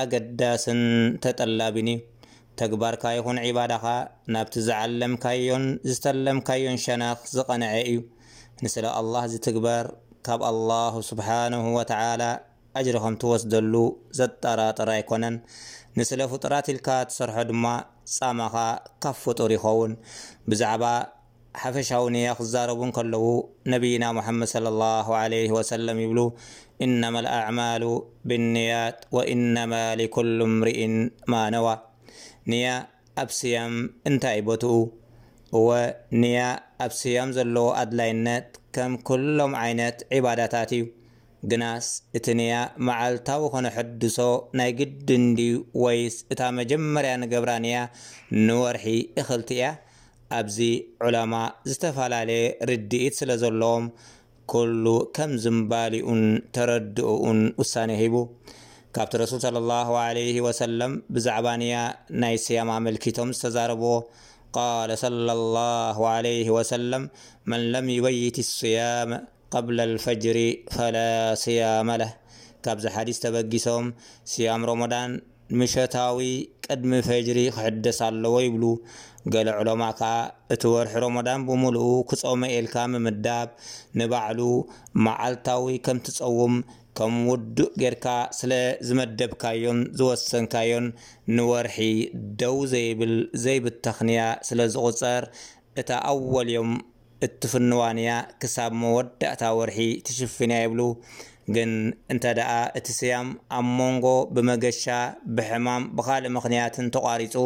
ኣገዳስን ተጠላቢን እዩ። ተግባርካ ይኹን ዒባዳኻ ናብቲ ዝዓለምካዮን ዝተለምካዮን ሸነኽ ዝቐንዐ እዩ። ንስለ ኣላህ ዝትግበር ካብ ኣላሁ ስብሓነሁ ወተዓላ ኣጅሪ ከምትወስደሉ ዘጠራጥር ኣይኮነን። ንስለ ፍጡራት ኢልካ ትሰርሖ ድማ ጻማኻ ካብ ፍጡር ይኸውን። ብዛዕባ። ሓፈሻዊ ንያ ክዛረቡ እንከለዉ ነብይና ሙሓመድ ሰለሏሁ ዓለይሂ ወሰለም ይብሉ ኢነመል ኣዕማሉ ቢንንያት ወኢነማ ሊኩሉ ምርኢን ማ ነዋ ንያ ኣብ ስያም እንታይ ቦትኡ? እወ ንያ ኣብ ስያም ዘለዎ ኣድላይነት ከም ኩሎም ዓይነት ዒባዳታት እዩ ግናስ እቲ ንያ መዓልታዊ ከነሐድሶ ናይ ግድን ድዩ ወይስ እታ መጀመርያ ንገብራ ንያ ንወርሒ እክልቲ እያ ኣብዚ ዑለማ ዝተፈላለየ ርድኢት ስለዘለዎም ኩሉ ከም ዝምባሊኡን ተረድእኡን ውሳኔ ሂቡ። ካብቲ ረሱል ሰለላሁ ዓለይሂ ወሰለም ብዛዕባ ንያ ናይ ስያም ኣመልኪቶም ዝተዛረብዎ ቃለ ሰለላሁ ዓለይሂ ወሰለም መን ለም ዩበይት ስያመ ቀብለ ልፈጅሪ ፈላ ስያመ ለህ ካብዚ ሓዲስ ተበጊሶም ስያም ሮሞዳን ምሸታዊ ቅድሚ ፈጅሪ ክሕደስ ኣለዎ ይብሉ። ገለ ዑለማ ከኣ እቲ ወርሒ ሮሞዳን ብምሉኡ ክጾመ'የ ኢልካ ምምዳብ ንባዕሉ መዓልታዊ ከም ትጸውም ከም ውዱእ ጌርካ ስለ ዝመደብካዮን ዝወሰንካዮን ንወርሒ ደው ዘይብል ዘይብተኽንያ ስለ ዝቑጸር እታ ኣወል ዮም እትፍንዋንያ ክሳብ መወዳእታ ወርሒ ትሽፍንያ ይብሉ ግን እንተደኣ እቲ ስያም ኣብ ሞንጎ ብመገሻ ብሕማም ብኻልእ ምኽንያትን ተቋሪጹ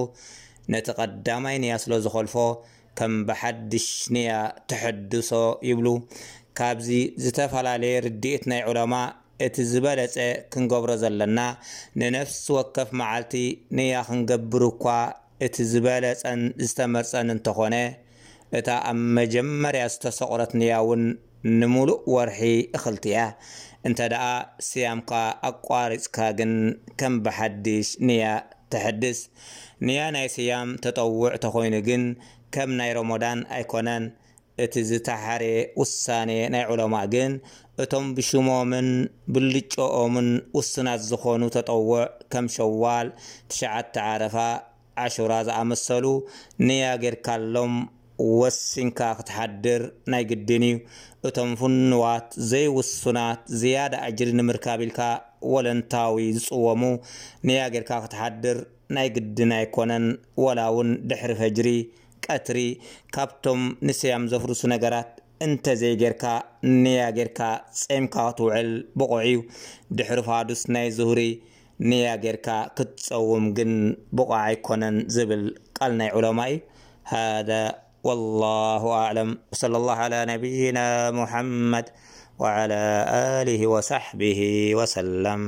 ነቲ ቀዳማይ ንያ ስለዝኾልፎ ከም ብሓድሽ ንያ ተሐድሶ ይብሉ ካብዚ ዝተፋላለየ ርድኢት ናይ ዑለማ እቲ ዝበለጸ ክንገብሮ ዘለና ንነፍሲ ወከፍ መዓልቲ ንያ ክንገብር እኳ እቲ ዝበለጸን ዝተመርጸን እንተኾነ፣ እታ ኣብ መጀመርያ ዝተሰቑረት ንያውን ንምሉእ ወርሒ እኽልቲ እያ። እንተደኣ ስያምካ ኣቋሪጽካ ግን ከም ብሓድሽ ንያ ተሐድስ። ንያ ናይ ስያም ተጠውዕ ተኾይኑ ግን ከም ናይ ሮሞዳን ኣይኮነን። እቲ ዝተሓርየ ውሳኔ ናይ ዑለማእ ግን እቶም ብሽሞምን ብልጭኦምን ውሱናት ዝኾኑ ተጠውዕ ከም ሸዋል፣ ትሽዓተ ዓረፋ፣ ዓሹራ ዝኣመሰሉ ንያ ጌርካሎም ወሲንካ ክትሓድር ናይ ግድን እዩ። እቶም ፍኑዋት ዘይውሱናት ዝያዳ ኣጅሪ ንምርካብ ኢልካ ወለንታዊ ዝጽወሙ ንያ ጌርካ ክትሓድር ናይ ግድን ኣይኮነን ወላ ውን ድሕሪ ፈጅሪ። ቀትሪ ካብቶም ንስያም ዘፍርሱ ነገራት እንተዘይጌርካ ንያ ጌርካ ጸይምካ ክትውዕል ብቑዕ እዩ። ድሕሪ ፋዱስ ናይ ዙህሪ ንያ ጌርካ ክትጸውም ግን ብቑዕ ኣይኮነን ዝብል ቃል ናይ ዑለማ እዩ። ሃዛ ወላሁ ኣዕለም ወሰለላሁ ዓላ ነቢይና ሙሓመድ ወዓላ ኣሊሂ ወሳሕቢሂ ወሰለም።